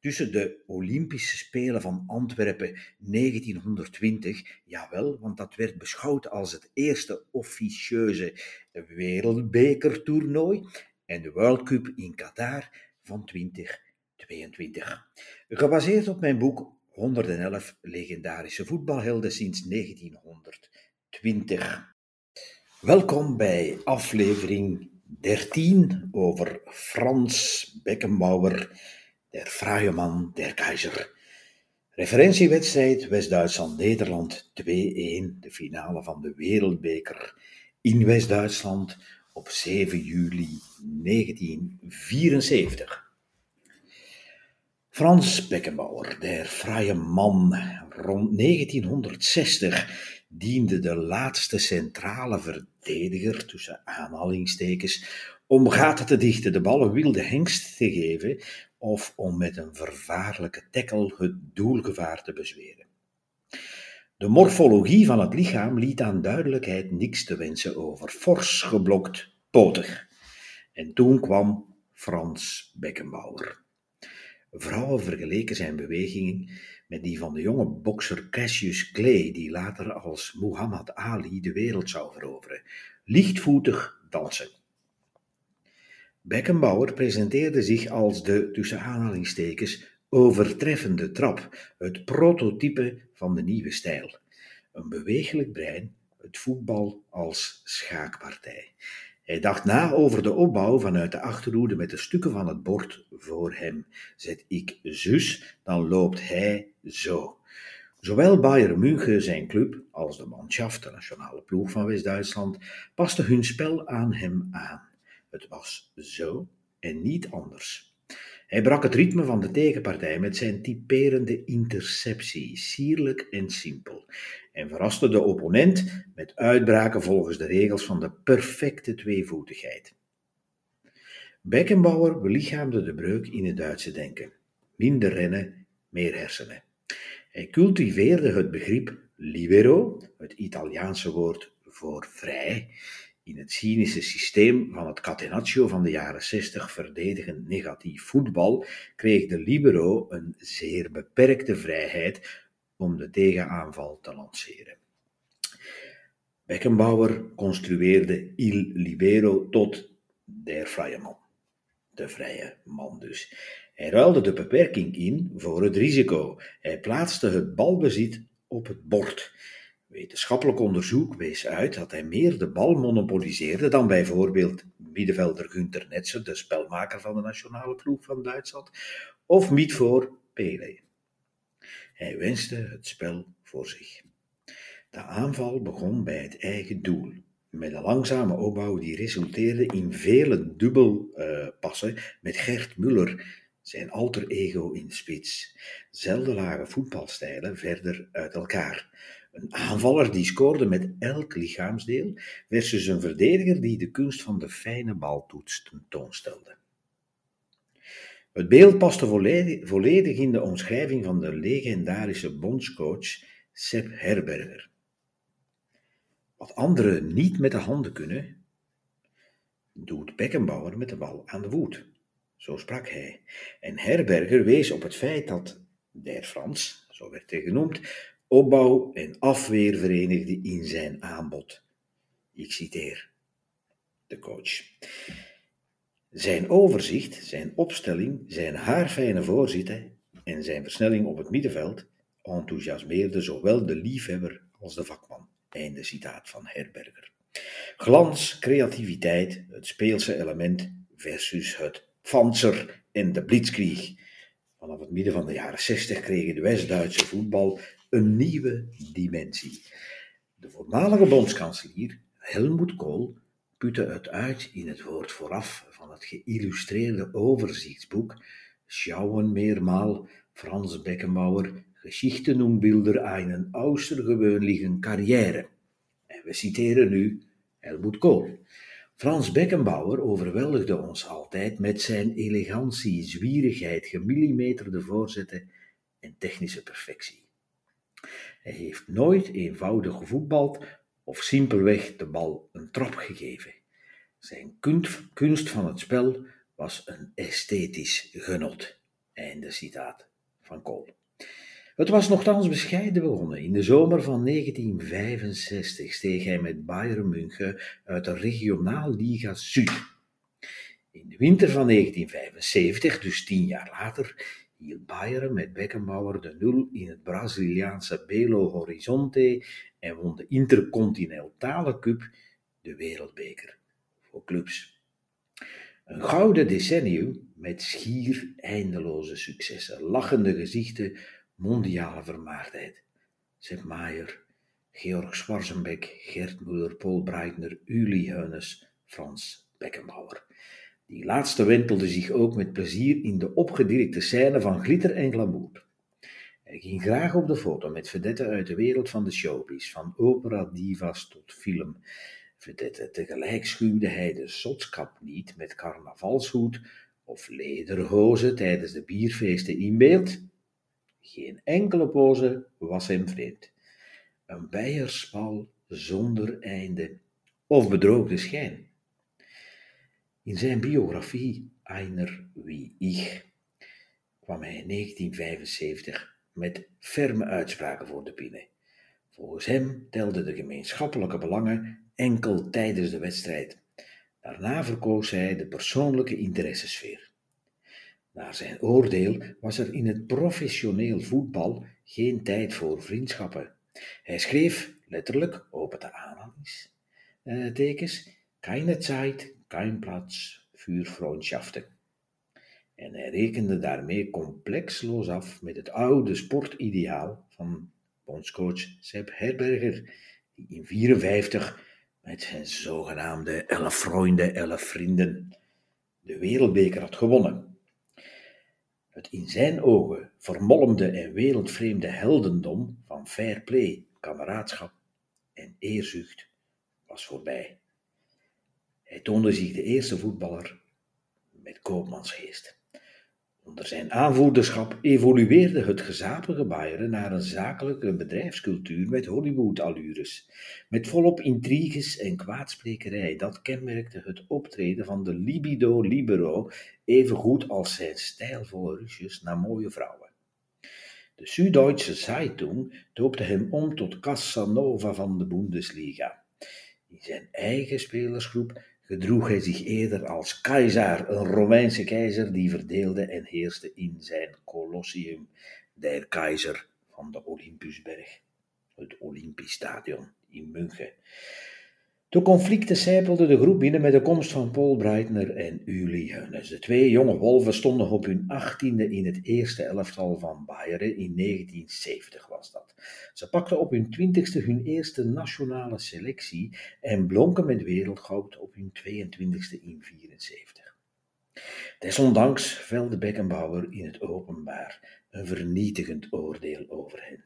tussen de Olympische Spelen van Antwerpen 1920, jawel, want dat werd beschouwd als het eerste officieuze wereldbekertoernooi, en de World Cup in Qatar van 2022. Gebaseerd op mijn boek 111 legendarische voetbalhelden sinds 1920. Welkom bij aflevering 13 over Frans Beckenbauer der fraaie man, der keizer. Referentiewedstrijd West-Duitsland-Nederland 2-1, de finale van de Wereldbeker in West-Duitsland op 7 juli 1974. Frans Beckenbauer, der fraaie man, rond 1960 diende de laatste centrale verdediger, tussen aanhalingstekens, om gaten te dichten, de ballen wilde hengst te geven of om met een vervaarlijke tackle het doelgevaar te bezweren. De morfologie van het lichaam liet aan duidelijkheid niks te wensen over, fors geblokt, potig. En toen kwam Frans Beckenbauer. Vrouwen vergeleken zijn bewegingen met die van de jonge bokser Cassius Clay, die later als Muhammad Ali de wereld zou veroveren. Lichtvoetig dansen. Beckenbauer presenteerde zich als de, tussen aanhalingstekens, overtreffende trap, het prototype van de nieuwe stijl. Een bewegelijk brein, het voetbal als schaakpartij. Hij dacht na over de opbouw vanuit de achterhoede met de stukken van het bord voor hem. Zet ik zus, dan loopt hij zo. Zowel Bayern München, zijn club, als de Mannschaft, de nationale ploeg van West-Duitsland, pasten hun spel aan hem aan. Het was zo en niet anders. Hij brak het ritme van de tegenpartij met zijn typerende interceptie, sierlijk en simpel, en verraste de opponent met uitbraken volgens de regels van de perfecte tweevoetigheid. Beckenbauer belichaamde de breuk in het Duitse denken. Minder rennen, meer hersenen. Hij cultiveerde het begrip libero, het Italiaanse woord voor vrij, in het cynische systeem van het catenaccio van de jaren 60 verdedigend negatief voetbal kreeg de libero een zeer beperkte vrijheid om de tegenaanval te lanceren. Beckenbauer construeerde il libero tot der vrije man. De vrije man dus. Hij ruilde de beperking in voor het risico. Hij plaatste het balbezit op het bord. Wetenschappelijk onderzoek wees uit dat hij meer de bal monopoliseerde dan bijvoorbeeld middenvelder Günter Netzer, de spelmaker van de nationale ploeg van Duitsland, of Mietvoor Pele. Hij wenste het spel voor zich. De aanval begon bij het eigen doel, met een langzame opbouw die resulteerde in vele dubbelpassen uh, met Gert Muller, zijn alter ego in spits. Zelden lagen voetbalstijlen verder uit elkaar. Een aanvaller die scoorde met elk lichaamsdeel versus een verdediger die de kunst van de fijne baltoets tentoonstelde. Het beeld paste volledig in de omschrijving van de legendarische bondscoach Sepp Herberger. Wat anderen niet met de handen kunnen, doet Beckenbauer met de bal aan de voet. Zo sprak hij. En Herberger wees op het feit dat der Frans, zo werd hij genoemd, opbouw en afweer verenigde in zijn aanbod. Ik citeer de coach. Zijn overzicht, zijn opstelling, zijn haarfijne voorzitten en zijn versnelling op het middenveld enthousiasmeerde zowel de liefhebber als de vakman. Einde citaat van Herberger. Glans, creativiteit, het speelse element versus het panzer en de blitzkrieg. Vanaf het midden van de jaren 60 kregen de West-Duitse voetbal een nieuwe dimensie. De voormalige bondskanselier Helmut Kohl putte het uit in het woord vooraf van het geïllustreerde overzichtsboek Schauen meermaal Frans Beckenbauer Geschichten und Bilder einen außergewöhnlichen Karriere. We citeren nu Helmoet Kool. Frans Beckenbauer overweldigde ons altijd met zijn elegantie, zwierigheid, gemillimeterde voorzetten en technische perfectie. Hij heeft nooit eenvoudig gevoetbald of simpelweg de bal een trap gegeven. Zijn kunst van het spel was een esthetisch genot. Einde citaat van Kool. Het was nogthans bescheiden begonnen. In de zomer van 1965 steeg hij met Bayern München uit de Regionalliga Zuid. In de winter van 1975, dus tien jaar later, hield Bayern met Beckenbauer de nul in het Braziliaanse Belo Horizonte en won de Intercontinentale Cup, de wereldbeker, voor clubs. Een gouden decennium met schier eindeloze successen, lachende gezichten, mondiale vermaardheid. Sepp Maier, Georg Schwarzenbeck, Gert Muller, Paul Breitner, Uli Heunes, Frans Beckenbauer. Die laatste wentelde zich ook met plezier in de opgedirkte scène van glitter en glamour. Hij ging graag op de foto met vedetten uit de wereld van de showbiz, van opera divas tot film. Vedetten tegelijk schuwde hij de zotskap niet met carnavalshoed of lederhozen tijdens de bierfeesten in beeld. Geen enkele pose was hem vreemd. Een bijerspal zonder einde of bedroogde schijn. In zijn biografie Einer wie ich kwam hij in 1975 met ferme uitspraken voor de pine. Volgens hem telden de gemeenschappelijke belangen enkel tijdens de wedstrijd. Daarna verkoos hij de persoonlijke interessesfeer. Naar zijn oordeel was er in het professioneel voetbal geen tijd voor vriendschappen. Hij schreef letterlijk, open de aanhalingstekens, keine Zeit, kein Platz für Freundschaften. En hij rekende daarmee complexloos af met het oude sportideaal van bondscoach Sepp Herberger, die in 54 met zijn zogenaamde elf vrienden, elf vrienden de wereldbeker had gewonnen. Het in zijn ogen vermolmde en wereldvreemde heldendom van fair play, kameraadschap en eerzucht was voorbij. Hij toonde zich de eerste voetballer met koopmansgeest. Onder zijn aanvoerderschap evolueerde het gezapige Bayern naar een zakelijke bedrijfscultuur met Hollywood-allures, met volop intriges en kwaadsprekerij. Dat kenmerkte het optreden van de libido libero evengoed als zijn stijlvolle rusjes naar mooie vrouwen. De Süddeutsche Zeitung doopte hem om tot Casanova van de Bundesliga. In zijn eigen spelersgroep gedroeg hij zich eerder als keizer, een Romeinse keizer die verdeelde en heerste in zijn Colosseum, der keizer van de Olympusberg, het Olympisch Stadion in München. De conflicten sijpelden de groep binnen met de komst van Paul Breitner en Uli Heunes. De twee jonge wolven stonden op hun achttiende in het eerste elftal van Bayern. In 1970 was dat. Ze pakten op hun twintigste hun eerste nationale selectie en blonken met wereldgoud op hun 22e in 74. Desondanks velde Beckenbauer in het openbaar een vernietigend oordeel over hen.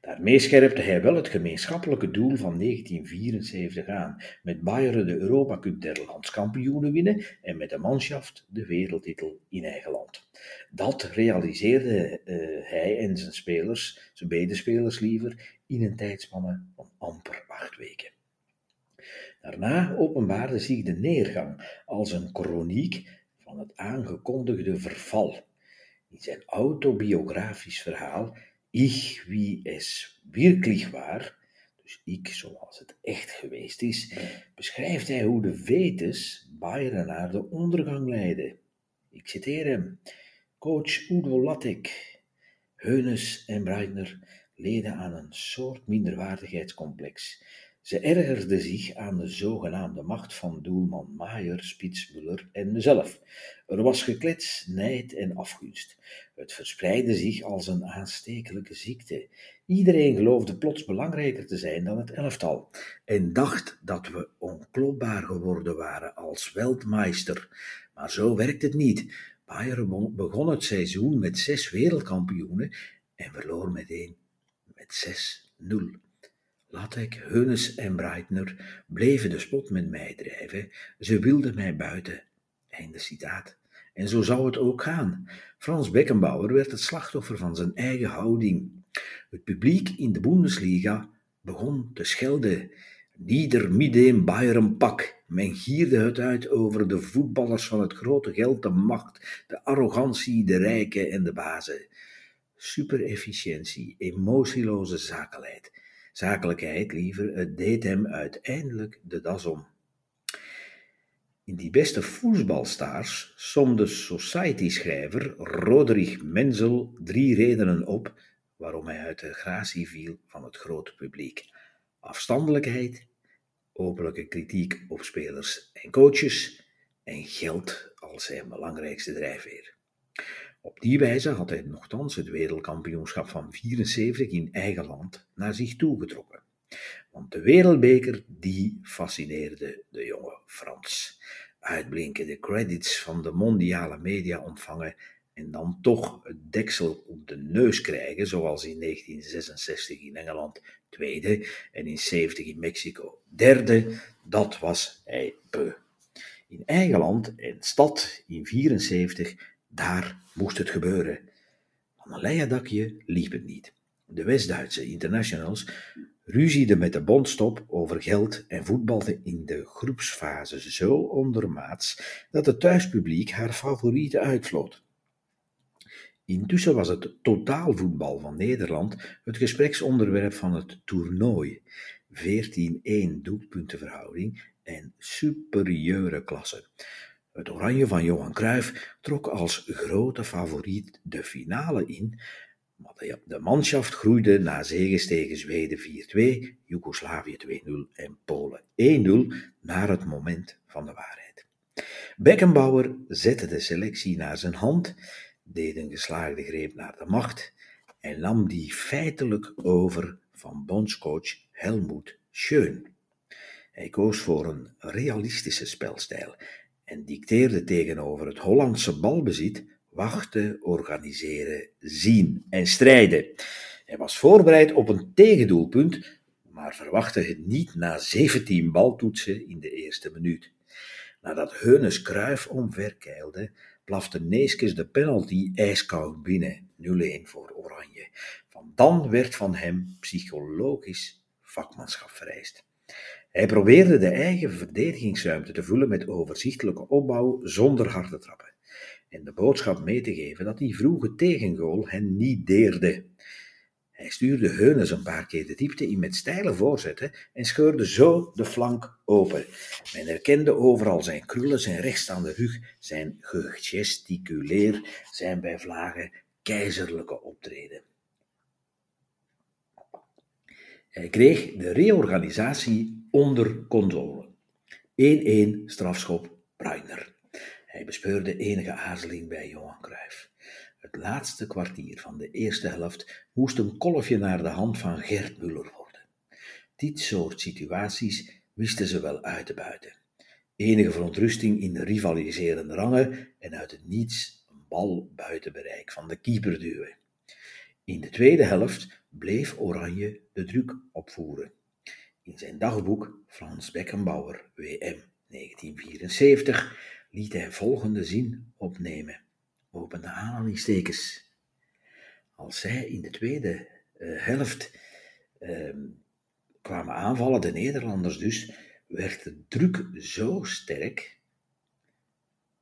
Daarmee scherpte hij wel het gemeenschappelijke doel van 1974 aan, met Bayern de Europa Cup der landskampioenen winnen en met de manschaft de wereldtitel in eigen land. Dat realiseerde uh, hij en zijn spelers, zijn medespelers liever, in een tijdspanne van amper acht weken. Daarna openbaarde zich de neergang als een chroniek van het aangekondigde verval. In zijn autobiografisch verhaal ich wie es wirklich war, dus ik zoals het echt geweest is, beschrijft hij hoe de Vetes Bayern naar de ondergang leidden. Ik citeer hem. Coach Udo Lattek, Heunes en Breitner leden aan een soort minderwaardigheidscomplex. Ze ergerde zich aan de zogenaamde macht van doelman Maier, Spitsmuller en mezelf. Er was geklets, nijd en afgunst. Het verspreidde zich als een aanstekelijke ziekte. Iedereen geloofde plots belangrijker te zijn dan het elftal en dacht dat we onklopbaar geworden waren als Weltmeister. Maar zo werkt het niet. Bayern begon het seizoen met zes wereldkampioenen en verloor meteen met 6-0. Latek, Heunes en Breitner bleven de spot met mij drijven. Ze wilden mij buiten. Einde citaat. En zo zou het ook gaan. Frans Beckenbauer werd het slachtoffer van zijn eigen houding. Het publiek in de Bundesliga begon te schelden. Nieder midden Bayern pak. Men gierde het uit over de voetballers van het grote geld, de macht, de arrogantie, de rijken en de bazen. Superefficiëntie, emotieloze zakelijkheid. Zakelijkheid liever, het deed hem uiteindelijk de das om. In die beste voetbalstars somde Society-schrijver Roderich Menzel drie redenen op waarom hij uit de gratie viel van het grote publiek. Afstandelijkheid, openlijke kritiek op spelers en coaches en geld als zijn belangrijkste drijfveer. Op die wijze had hij nogthans het wereldkampioenschap van 74 in eigen land naar zich toegetrokken. Want de wereldbeker, die fascineerde de jonge Frans. Uitblinkende credits van de mondiale media ontvangen en dan toch het deksel op de neus krijgen, zoals in 1966 in Engeland tweede en in 70 in Mexico derde, dat was hij beu. In eigen land en stad in 74, daar moest het gebeuren. Van een liep het niet. De West-Duitse internationals ruzieden met de bondstop over geld en voetbalden in de groepsfase zo ondermaats dat het thuispubliek haar favorieten uitvloot. Intussen was het totaalvoetbal van Nederland het gespreksonderwerp van het toernooi. 14-1 doelpuntenverhouding en superieure klasse. Het oranje van Johan Cruijff trok als grote favoriet de finale in, maar de manschaft groeide na zegens tegen Zweden 4-2, Joegoslavië 2-0 en Polen 1-0 naar het moment van de waarheid. Beckenbauer zette de selectie naar zijn hand deed een geslaagde greep naar de macht en nam die feitelijk over van bondscoach Helmoet Schön. Hij koos voor een realistische spelstijl en dicteerde tegenover het Hollandse balbezit wachten, organiseren, zien en strijden. Hij was voorbereid op een tegendoelpunt, maar verwachtte het niet na 17 baltoetsen in de eerste minuut. Nadat Heunes Kruif omverkeilde, plafte Neeskens de penalty ijskoud binnen, 0-1 voor Oranje. Van dan werd van hem psychologisch vakmanschap vereist. Hij probeerde de eigen verdedigingsruimte te vullen met overzichtelijke opbouw zonder harde trappen. En de boodschap mee te geven dat die vroege tegengoal hen niet deerde. Hij stuurde Heunes een paar keer de diepte in met steile voorzetten en scheurde zo de flank open. Men herkende overal zijn krullen, zijn rechtstaande rug, zijn gesticuleer, zijn bij vlagen keizerlijke optreden. Hij kreeg de reorganisatie onder controle. 1-1 strafschop Bruiner. Hij bespeurde enige aarzeling bij Johan Cruijff. Het laatste kwartier van de eerste helft moest een kolfje naar de hand van Gert Muller worden. Dit soort situaties wisten ze wel uit te buiten. Enige verontrusting in de rivaliserende rangen en uit het niets een bal buiten bereik van de keeper duwen. In de tweede helft bleef Oranje de druk opvoeren. In zijn dagboek Frans Beckenbauer, WM 1974, liet hij volgende zin opnemen opende aanhalingstekens. Als zij in de tweede uh, helft uh, kwamen aanvallen, de Nederlanders dus, werd de druk zo sterk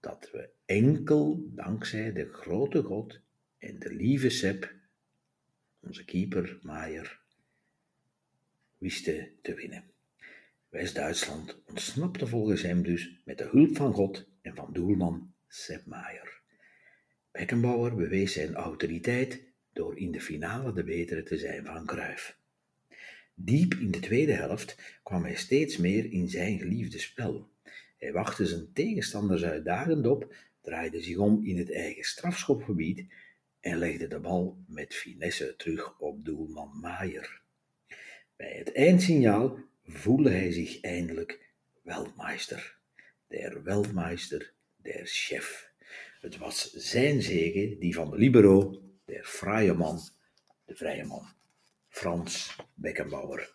dat we enkel dankzij de grote God en de lieve Sep, onze keeper Maier, wisten te winnen. West-Duitsland ontsnapte volgens hem dus met de hulp van God en van doelman Sepp Maier. Beckenbauer bewees zijn autoriteit door in de finale de betere te zijn van Cruijff. Diep in de tweede helft kwam hij steeds meer in zijn geliefde spel. Hij wachtte zijn tegenstanders uitdagend op, draaide zich om in het eigen strafschopgebied en legde de bal met finesse terug op doelman Maier. Bij het eindsignaal voelde hij zich eindelijk Weltmeister, der Weltmeister, der Chef. Het was zijn zegen, die van de libero, der vrije man, de vrije man, Frans Beckenbauer.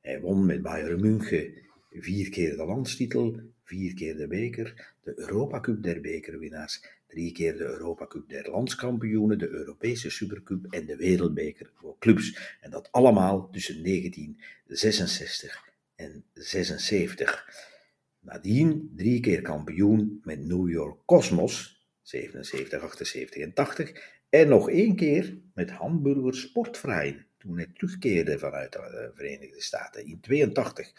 Hij won met Bayern München vier keer de landstitel, vier keer de beker, de Europacup der bekerwinnaars, drie keer de Europacup der landskampioenen, de Europese Supercup en de Wereldbeker voor clubs. En dat allemaal tussen 1966 en 76. Nadien drie keer kampioen met New York Cosmos, 77, 78 en 80. En nog één keer met Hamburger Sportverein, toen hij terugkeerde vanuit de Verenigde Staten in 82.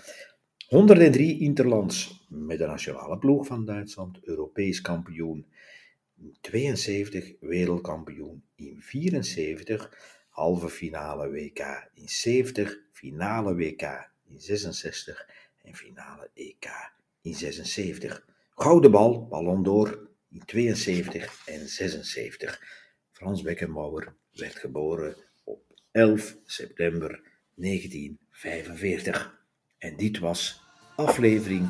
103 interlands met de nationale ploeg van Duitsland, Europees kampioen 72, wereldkampioen in 74, halve finale WK in 70, finale WK in 66 en finale EK in 76. Gouden bal, Ballon d'Or in 72 en 76. Frans Beckenbauer werd geboren op 11 september 1945. En dit was aflevering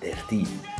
13.